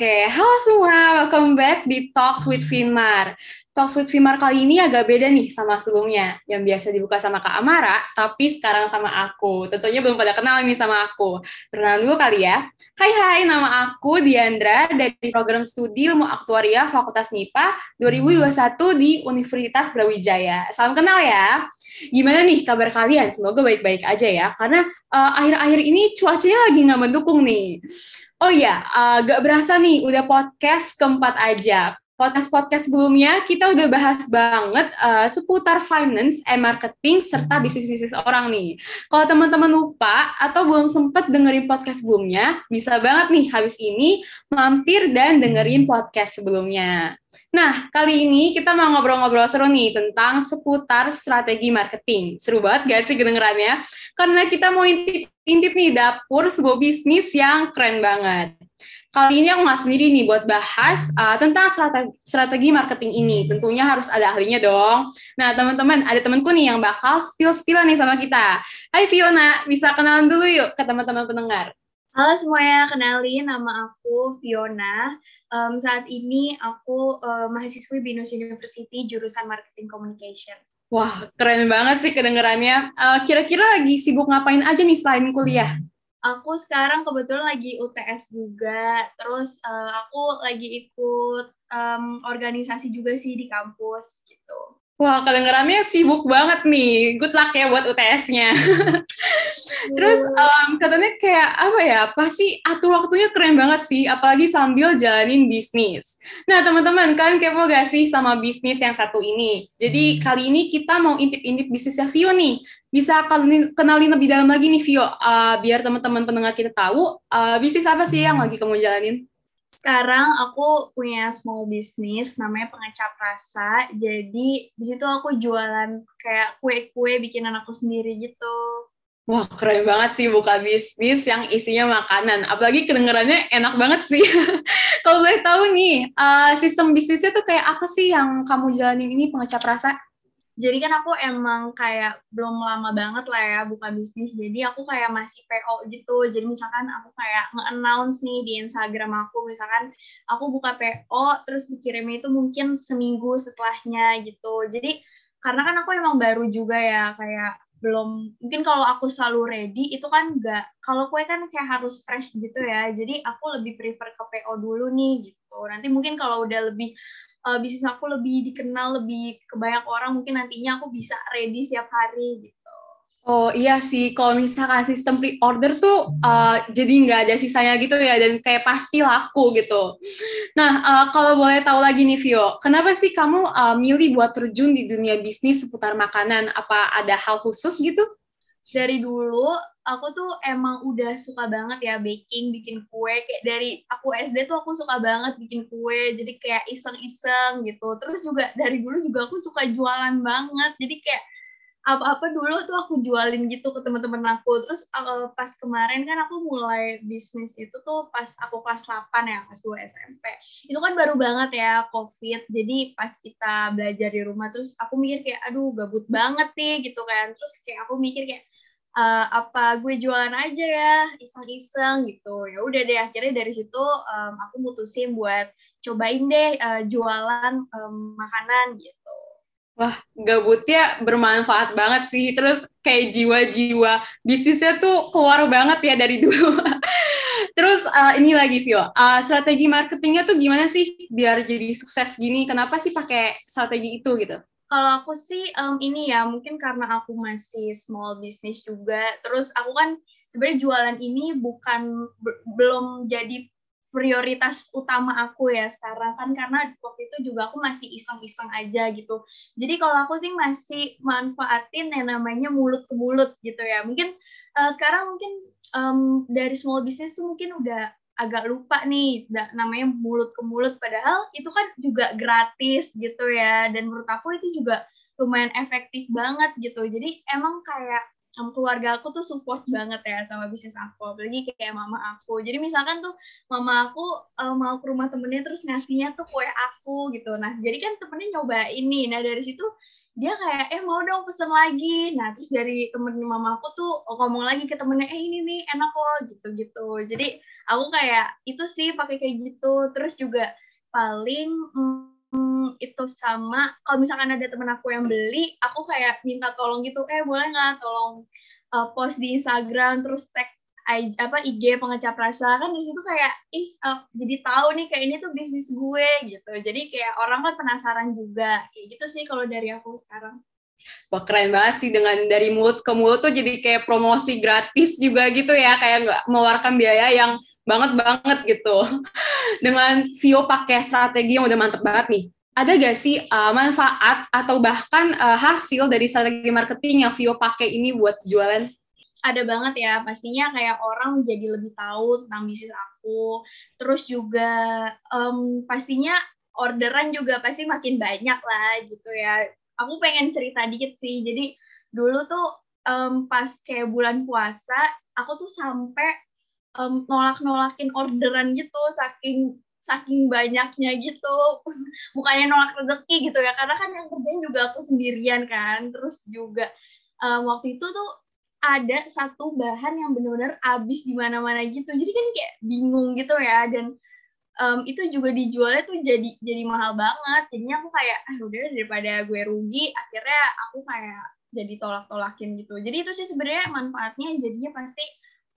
Oke, halo semua, welcome back di Talks with Finmar. Talks with Finmar kali ini agak beda nih sama sebelumnya, yang biasa dibuka sama Kak Amara, tapi sekarang sama aku. Tentunya belum pada kenal nih sama aku. Perkenalan dulu kali ya. Hai hai, nama aku Diandra dari program studi ilmu aktuaria Fakultas MIPA 2021 di Universitas Brawijaya. Salam kenal ya. Gimana nih kabar kalian? Semoga baik-baik aja ya, karena uh, akhir-akhir ini cuacanya lagi nggak mendukung nih. Oh iya, uh, gak berasa nih, udah podcast keempat aja. Podcast-podcast sebelumnya kita udah bahas banget uh, seputar finance, and marketing, serta bisnis-bisnis orang nih. Kalau teman-teman lupa atau belum sempet dengerin podcast sebelumnya, bisa banget nih habis ini mampir dan dengerin podcast sebelumnya. Nah, kali ini kita mau ngobrol-ngobrol seru nih tentang seputar strategi marketing. Seru banget gak sih kedengerannya? Karena kita mau intip intip nih dapur sebuah bisnis yang keren banget. Kali ini aku nggak sendiri nih buat bahas uh, tentang strategi, strategi marketing ini. Tentunya harus ada ahlinya dong. Nah, teman-teman, ada temanku nih yang bakal spill-spill nih sama kita. Hai Fiona, bisa kenalan dulu yuk ke teman-teman pendengar. Halo semuanya, kenalin nama aku Fiona. Um, saat ini aku uh, mahasiswi Binus University jurusan Marketing Communication. Wah, keren banget sih kedengarannya. Uh, kira-kira lagi sibuk ngapain aja nih selain kuliah? Aku sekarang kebetulan lagi UTS juga, terus uh, aku lagi ikut um, organisasi juga sih di kampus gitu. Wah, kedengarannya sibuk banget nih. Good luck ya buat UTS-nya. Terus um, katanya kayak apa ya? Pasti atur waktunya keren banget sih, apalagi sambil jalanin bisnis. Nah, teman-teman, kan kepo gak sih sama bisnis yang satu ini? Jadi, hmm. kali ini kita mau intip-intip bisnisnya Vio nih. Bisa kenalin, kenalin lebih dalam lagi nih, Vio, uh, biar teman-teman pendengar kita tahu uh, bisnis apa sih yang lagi kamu jalanin? Sekarang aku punya small business namanya pengecap rasa. Jadi di situ aku jualan kayak kue-kue bikinan aku sendiri gitu. Wah, keren banget sih buka bisnis yang isinya makanan. Apalagi kedengarannya enak banget sih. Kalau boleh tahu nih, uh, sistem bisnisnya tuh kayak apa sih yang kamu jalanin ini pengecap rasa? Jadi kan aku emang kayak belum lama banget lah ya buka bisnis. Jadi aku kayak masih PO gitu. Jadi misalkan aku kayak nge-announce nih di Instagram aku misalkan aku buka PO terus dikirimnya itu mungkin seminggu setelahnya gitu. Jadi karena kan aku emang baru juga ya kayak belum mungkin kalau aku selalu ready itu kan enggak kalau kue kan kayak harus fresh gitu ya. Jadi aku lebih prefer ke PO dulu nih gitu. Nanti mungkin kalau udah lebih uh, bisnis aku lebih dikenal lebih ke banyak orang mungkin nantinya aku bisa ready setiap hari gitu. Oh iya sih, kalau misalkan sistem pre-order tuh uh, jadi nggak ada sisanya gitu ya, dan kayak pasti laku gitu. Nah, uh, kalau boleh tahu lagi nih Vio, kenapa sih kamu uh, milih buat terjun di dunia bisnis seputar makanan? Apa ada hal khusus gitu? Dari dulu aku tuh emang udah suka banget ya baking, bikin kue. Kayak dari aku SD tuh aku suka banget bikin kue. Jadi kayak iseng-iseng gitu. Terus juga dari dulu juga aku suka jualan banget. Jadi kayak apa-apa dulu tuh aku jualin gitu ke teman-teman aku. Terus uh, pas kemarin kan aku mulai bisnis itu tuh pas aku kelas 8 ya, kelas 2 SMP. Itu kan baru banget ya COVID. Jadi pas kita belajar di rumah terus aku mikir kayak aduh gabut banget nih gitu kan. Terus kayak aku mikir kayak uh, apa gue jualan aja ya iseng-iseng gitu ya udah deh akhirnya dari situ um, aku mutusin buat cobain deh uh, jualan um, makanan gitu Wah, gabutnya bermanfaat banget sih. Terus kayak jiwa-jiwa bisnisnya tuh keluar banget ya dari dulu. Terus uh, ini lagi Vio, uh, strategi marketingnya tuh gimana sih biar jadi sukses gini? Kenapa sih pakai strategi itu gitu? Kalau aku sih um, ini ya mungkin karena aku masih small business juga. Terus aku kan sebenarnya jualan ini bukan belum jadi prioritas utama aku ya sekarang kan karena waktu itu juga aku masih iseng-iseng aja gitu. Jadi kalau aku sih masih manfaatin yang namanya mulut ke mulut gitu ya. Mungkin uh, sekarang mungkin um, dari small business tuh mungkin udah agak lupa nih namanya mulut ke mulut. Padahal itu kan juga gratis gitu ya. Dan menurut aku itu juga lumayan efektif banget gitu. Jadi emang kayak keluarga aku tuh support banget ya sama bisnis aku. Apalagi kayak mama aku. Jadi misalkan tuh mama aku um, mau ke rumah temennya terus ngasihnya tuh kue aku gitu. Nah jadi kan temennya nyoba ini nah dari situ dia kayak eh mau dong pesen lagi. Nah terus dari temen mama aku tuh ngomong lagi ke temennya eh ini nih enak loh gitu gitu jadi aku kayak itu sih pakai kayak gitu. Terus juga paling hmm, itu sama kalau misalkan ada temen aku yang beli aku kayak minta tolong gitu eh boleh nggak tolong uh, post di Instagram terus tag I, apa IG pengecap rasa kan di situ kayak ih uh, jadi tahu nih kayak ini tuh bisnis gue gitu. Jadi kayak orang kan penasaran juga kayak gitu sih kalau dari aku sekarang. Wah keren banget sih dengan dari mulut ke mulut tuh jadi kayak promosi gratis juga gitu ya kayak nggak mengeluarkan biaya yang banget banget gitu. Dengan Vio pakai strategi yang udah mantep banget nih. Ada gak sih uh, manfaat atau bahkan uh, hasil dari strategi marketing yang Vio pakai ini buat jualan? Ada banget ya, pastinya kayak orang jadi lebih tahu tentang bisnis aku. Terus juga um, pastinya orderan juga pasti makin banyak lah gitu ya. Aku pengen cerita dikit sih. Jadi dulu tuh um, pas kayak bulan puasa, aku tuh sampai um, nolak-nolakin orderan gitu saking saking banyaknya gitu bukannya nolak rezeki gitu ya karena kan yang kerjain juga aku sendirian kan terus juga um, waktu itu tuh ada satu bahan yang benar-benar habis di mana-mana gitu. Jadi kan kayak bingung gitu ya dan um, itu juga dijualnya tuh jadi jadi mahal banget. Jadinya aku kayak ah udah daripada gue rugi akhirnya aku kayak jadi tolak-tolakin gitu. Jadi itu sih sebenarnya manfaatnya jadinya pasti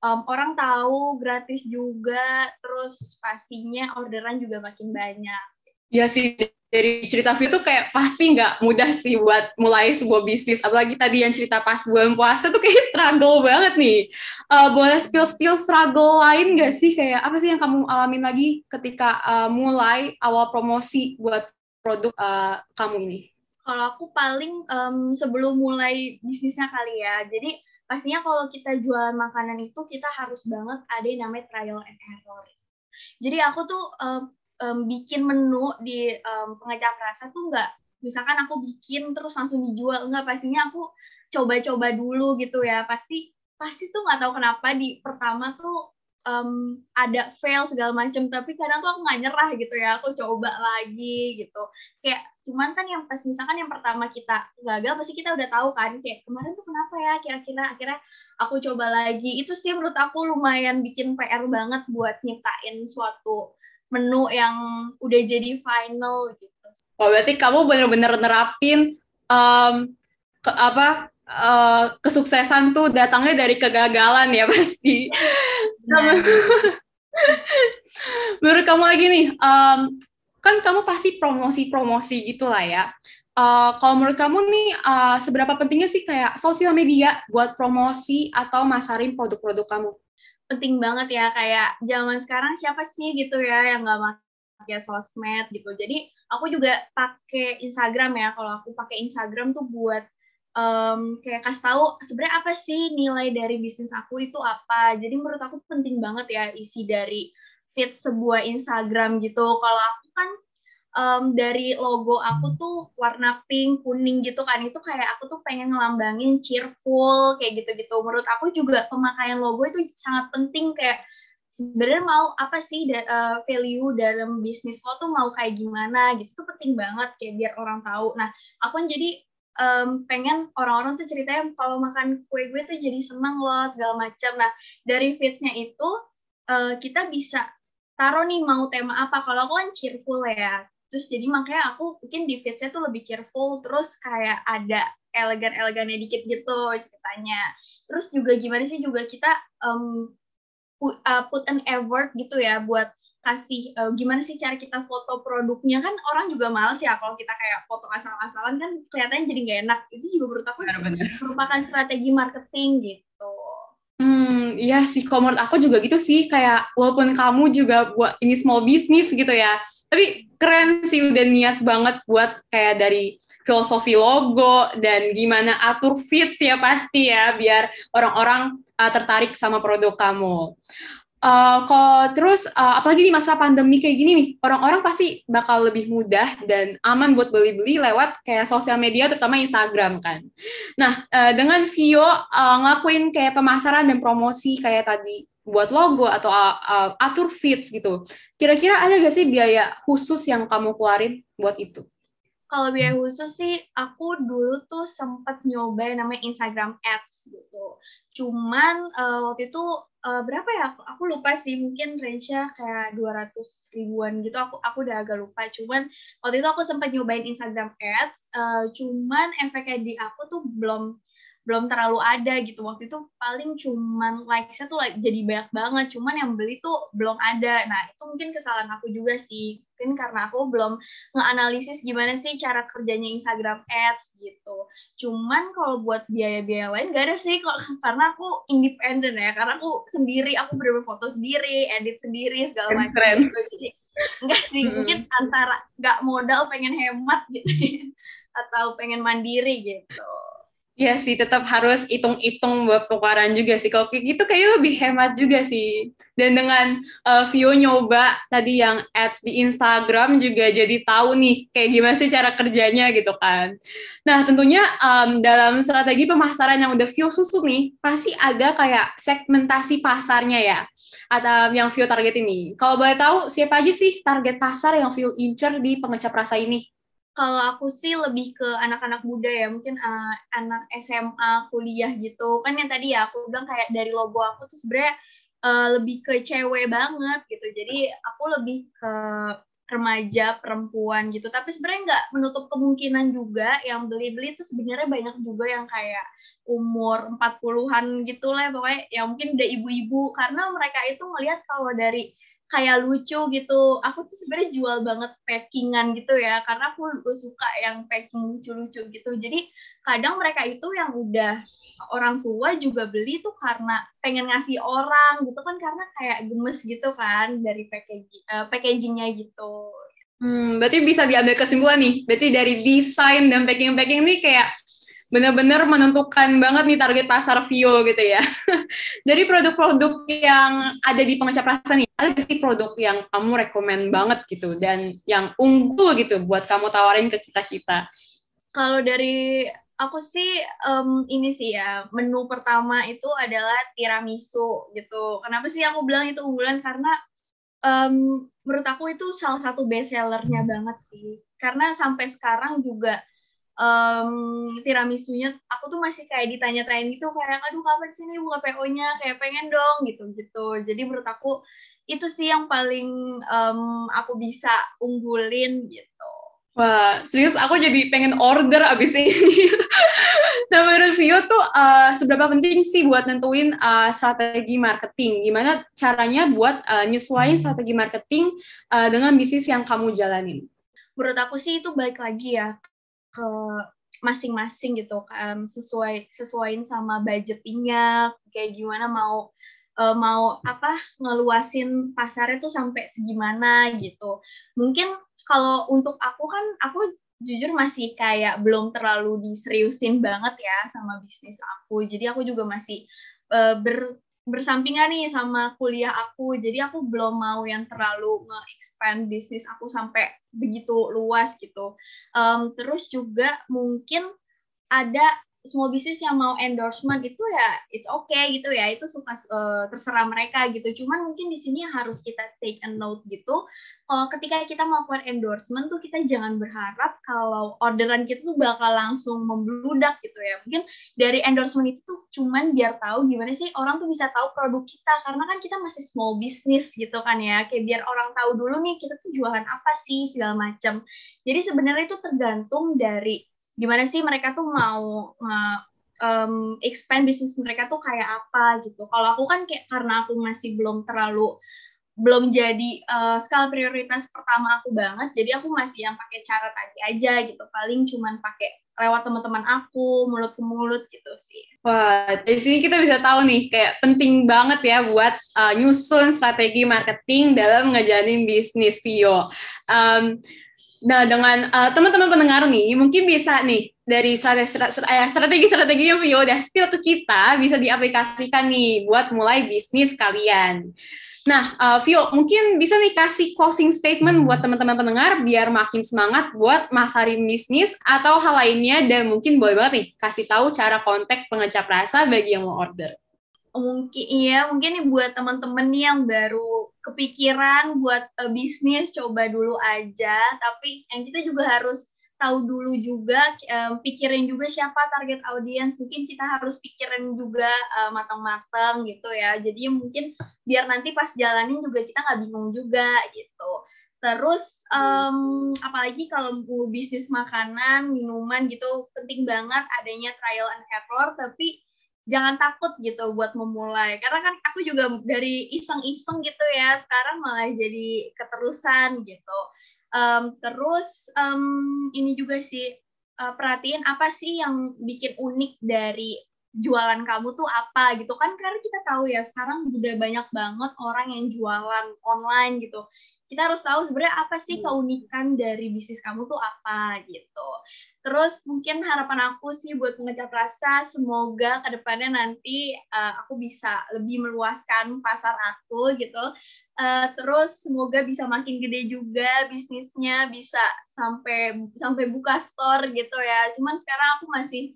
um, orang tahu gratis juga terus pastinya orderan juga makin banyak. Ya sih dari cerita Vio tuh kayak pasti nggak mudah sih buat mulai sebuah bisnis. Apalagi tadi yang cerita pas bulan puasa tuh kayak struggle banget nih. Uh, boleh spill spill struggle lain nggak sih? Kayak apa sih yang kamu alamin lagi ketika uh, mulai awal promosi buat produk uh, kamu ini? Kalau aku paling um, sebelum mulai bisnisnya kali ya. Jadi pastinya kalau kita jual makanan itu kita harus banget ada yang namanya trial and error. Jadi aku tuh um, um, bikin menu di um, pengecap rasa tuh nggak, misalkan aku bikin terus langsung dijual, enggak pastinya aku coba-coba dulu gitu ya. Pasti pasti tuh nggak tahu kenapa di pertama tuh um, ada fail segala macam tapi kadang tuh aku nggak nyerah gitu ya aku coba lagi gitu kayak cuman kan yang pas misalkan yang pertama kita gagal pasti kita udah tahu kan kayak kemarin tuh kenapa ya kira-kira akhirnya aku coba lagi itu sih menurut aku lumayan bikin PR banget buat nyiptain suatu menu yang udah jadi final gitu. Oh berarti kamu bener-bener nerapin um, ke, apa uh, kesuksesan tuh datangnya dari kegagalan ya pasti. Nah. Menurut kamu lagi nih, um, kan kamu pasti promosi-promosi gitulah ya. Uh, kalau menurut kamu nih, uh, seberapa pentingnya sih kayak sosial media buat promosi atau masarin produk-produk kamu? Penting banget ya, kayak zaman sekarang siapa sih gitu ya yang nggak pakai sosmed gitu. Jadi aku juga pakai Instagram ya. Kalau aku pakai Instagram tuh buat um, kayak kasih tahu sebenarnya apa sih nilai dari bisnis aku itu apa. Jadi menurut aku penting banget ya isi dari feed sebuah Instagram gitu. Kalau aku kan um, dari logo aku tuh warna pink, kuning gitu kan. Itu kayak aku tuh pengen ngelambangin cheerful kayak gitu-gitu. Menurut aku juga pemakaian logo itu sangat penting kayak sebenarnya mau apa sih uh, value dalam bisnis lo tuh mau kayak gimana gitu tuh penting banget kayak biar orang tahu. Nah, aku kan jadi um, pengen orang-orang tuh ceritanya kalau makan kue gue tuh jadi seneng loh segala macam. Nah dari feedsnya itu uh, kita bisa taruh nih mau tema apa. Kalau aku kan cheerful ya, terus jadi makanya aku mungkin di feedsnya tuh lebih cheerful, terus kayak ada elegan-elegannya dikit gitu ceritanya. Terus juga gimana sih juga kita um, put, uh, put an effort gitu ya buat kasih uh, gimana sih cara kita foto produknya kan orang juga males ya kalau kita kayak foto asal-asalan kan kelihatannya jadi nggak enak itu juga menurut aku Benar -benar. merupakan strategi marketing gitu. Hmm, iya sih, kalau menurut aku juga gitu sih, kayak walaupun kamu juga buat ini small business gitu ya, tapi keren sih udah niat banget buat kayak dari filosofi logo dan gimana atur feeds ya pasti ya, biar orang-orang uh, tertarik sama produk kamu Uh, kalau terus uh, apalagi di masa pandemi kayak gini nih, orang-orang pasti bakal lebih mudah dan aman buat beli-beli lewat kayak sosial media terutama Instagram kan. Nah, uh, dengan Vio uh, ngelakuin kayak pemasaran dan promosi kayak tadi buat logo atau uh, uh, atur feeds gitu. Kira-kira ada gak sih biaya khusus yang kamu keluarin buat itu? Kalau biaya khusus sih, aku dulu tuh sempat nyoba namanya Instagram Ads gitu. Cuman uh, waktu itu uh, berapa ya? Aku, aku lupa sih. Mungkin range-nya kayak 200 ribuan gitu. Aku aku udah agak lupa. Cuman waktu itu aku sempat nyobain Instagram Ads. Uh, cuman efeknya di aku tuh belum belum terlalu ada gitu. Waktu itu paling cuman likes-nya tuh like, jadi banyak banget. Cuman yang beli tuh belum ada. Nah itu mungkin kesalahan aku juga sih. Mungkin karena aku belum ngeanalisis gimana sih cara kerjanya Instagram Ads gitu. Cuman kalau buat biaya-biaya lain gak ada sih kok. Karena aku independen ya. Karena aku sendiri aku bener foto sendiri edit sendiri segala macam gitu. Enggak sih. Hmm. mungkin antara nggak modal pengen hemat gitu atau pengen mandiri gitu Iya sih, tetap harus hitung-hitung buat pengeluaran juga sih. Kalau kayak gitu kayaknya lebih hemat juga sih. Dan dengan uh, Vio nyoba tadi yang ads di Instagram juga jadi tahu nih kayak gimana sih cara kerjanya gitu kan. Nah tentunya um, dalam strategi pemasaran yang udah Vio susun nih, pasti ada kayak segmentasi pasarnya ya. Atau yang Vio target ini. Kalau boleh tahu siapa aja sih target pasar yang Vio incer di pengecap rasa ini? Kalau aku sih lebih ke anak-anak muda ya mungkin uh, anak SMA kuliah gitu. Kan yang tadi ya aku bilang kayak dari logo aku tuh sebenarnya uh, lebih ke cewek banget gitu. Jadi aku lebih ke remaja perempuan gitu. Tapi sebenarnya nggak menutup kemungkinan juga yang beli-beli itu sebenarnya banyak juga yang kayak umur 40-an gitu lah pokoknya. Yang mungkin udah ibu-ibu. Karena mereka itu ngelihat kalau dari kayak lucu gitu. Aku tuh sebenarnya jual banget packingan gitu ya, karena aku suka yang packing lucu-lucu gitu. Jadi kadang mereka itu yang udah orang tua juga beli tuh karena pengen ngasih orang gitu kan, karena kayak gemes gitu kan dari packaging, uh, packagingnya gitu. Hmm, berarti bisa diambil kesimpulan nih. Berarti dari desain dan packing-packing ini kayak benar-benar menentukan banget nih target pasar Vio gitu ya. Dari produk-produk yang ada di pengecap rasa nih, ada sih produk yang kamu rekomend banget gitu dan yang unggul gitu buat kamu tawarin ke kita-kita? Kalau dari aku sih um, ini sih ya, menu pertama itu adalah tiramisu gitu. Kenapa sih aku bilang itu unggulan? Karena um, menurut aku itu salah satu best sellernya banget sih. Karena sampai sekarang juga um, tiramisunya aku tuh masih kayak ditanya-tanya gitu kayak aduh kapan sih nih buka PO-nya kayak pengen dong gitu gitu jadi menurut aku itu sih yang paling um, aku bisa unggulin gitu Wah, serius aku jadi pengen order abis ini. nah, menurut Vio tuh uh, seberapa penting sih buat nentuin uh, strategi marketing? Gimana caranya buat uh, nyesuaiin strategi marketing uh, dengan bisnis yang kamu jalanin? Menurut aku sih itu baik lagi ya ke masing-masing gitu um, sesuai sesuaiin sama budgetingnya kayak gimana mau uh, mau apa ngeluasin pasarnya tuh sampai segimana gitu. Mungkin kalau untuk aku kan aku jujur masih kayak belum terlalu diseriusin banget ya sama bisnis aku. Jadi aku juga masih uh, ber bersampingan nih sama kuliah aku. Jadi aku belum mau yang terlalu nge-expand bisnis aku sampai begitu luas gitu. Um, terus juga mungkin ada small business yang mau endorsement itu ya it's okay gitu ya. Itu suka uh, terserah mereka gitu. Cuman mungkin di sini harus kita take a note gitu. Kalau ketika kita melakukan endorsement tuh kita jangan berharap kalau orderan kita tuh bakal langsung membludak gitu ya. Mungkin dari endorsement itu tuh cuman biar tahu gimana sih orang tuh bisa tahu produk kita. Karena kan kita masih small business gitu kan ya. Kayak biar orang tahu dulu nih kita tuh jualan apa sih segala macam. Jadi sebenarnya itu tergantung dari gimana sih mereka tuh mau uh, um, expand bisnis mereka tuh kayak apa gitu. Kalau aku kan kayak karena aku masih belum terlalu belum jadi uh, skala prioritas pertama aku banget, jadi aku masih yang pakai cara tadi aja gitu. Paling cuman pakai lewat teman-teman aku mulut ke mulut gitu sih. Wah, dari sini kita bisa tahu nih kayak penting banget ya buat uh, nyusun strategi marketing dalam ngejalanin bisnis Vio. Um, Nah, dengan uh, teman-teman pendengar nih, mungkin bisa nih dari strategi-strategi yang Vio udah spill ke kita bisa diaplikasikan nih buat mulai bisnis kalian. Nah, uh, Vio, mungkin bisa nih kasih closing statement buat teman-teman pendengar biar makin semangat buat masarin bisnis atau hal lainnya dan mungkin boleh banget nih kasih tahu cara kontak pengecap rasa bagi yang mau order. Mungkin iya, mungkin nih buat teman-teman yang baru kepikiran buat uh, bisnis coba dulu aja, tapi yang kita juga harus tahu dulu juga, um, pikirin juga siapa target audiens. Mungkin kita harus pikirin juga uh, matang-matang gitu ya. Jadi mungkin biar nanti pas jalanin juga kita nggak bingung juga gitu. Terus um, apalagi kalau bisnis makanan, minuman gitu penting banget adanya trial and error. Tapi jangan takut gitu buat memulai. Karena kan aku juga dari iseng-iseng gitu ya, sekarang malah jadi keterusan gitu Um, terus um, ini juga sih uh, perhatiin apa sih yang bikin unik dari jualan kamu tuh apa gitu kan karena kita tahu ya sekarang udah banyak banget orang yang jualan online gitu kita harus tahu sebenarnya apa sih hmm. keunikan dari bisnis kamu tuh apa gitu terus mungkin harapan aku sih buat mengecap rasa semoga ke depannya nanti uh, aku bisa lebih meluaskan pasar aku gitu Uh, terus semoga bisa makin gede juga bisnisnya bisa sampai sampai buka store gitu ya. Cuman sekarang aku masih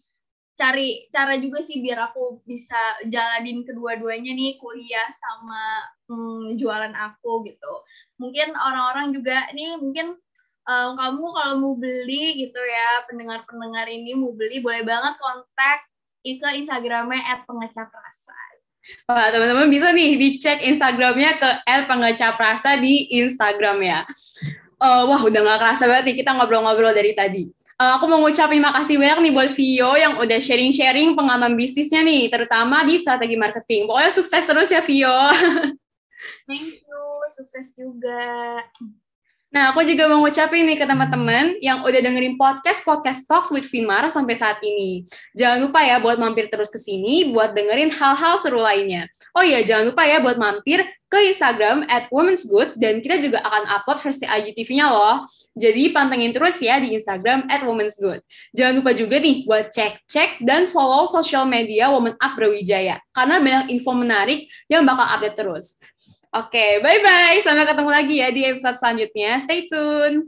cari cara juga sih biar aku bisa jalanin kedua-duanya nih kuliah sama hmm, jualan aku gitu. Mungkin orang-orang juga nih mungkin um, kamu kalau mau beli gitu ya pendengar-pendengar ini mau beli boleh banget kontak ke Instagramnya @pengecaprasa Wah, teman-teman bisa nih dicek Instagramnya ke El Pengecap Rasa di Instagram ya. Uh, wah, udah gak kerasa banget nih kita ngobrol-ngobrol dari tadi. Uh, aku mau ngucapin makasih banyak nih buat Vio yang udah sharing-sharing pengalaman bisnisnya nih, terutama di strategi marketing. Pokoknya sukses terus ya, Vio. Thank you, sukses juga. Nah, aku juga mau ngucapin nih ke teman-teman yang udah dengerin podcast Podcast Talks with Finmar sampai saat ini. Jangan lupa ya buat mampir terus ke sini buat dengerin hal-hal seru lainnya. Oh iya, jangan lupa ya buat mampir ke Instagram at Women's Good dan kita juga akan upload versi IGTV-nya loh. Jadi pantengin terus ya di Instagram at Women's Good. Jangan lupa juga nih buat cek-cek dan follow social media Women Up Brawijaya karena banyak info menarik yang bakal update terus. Oke, okay, bye-bye. Sampai ketemu lagi ya di episode selanjutnya. Stay tune.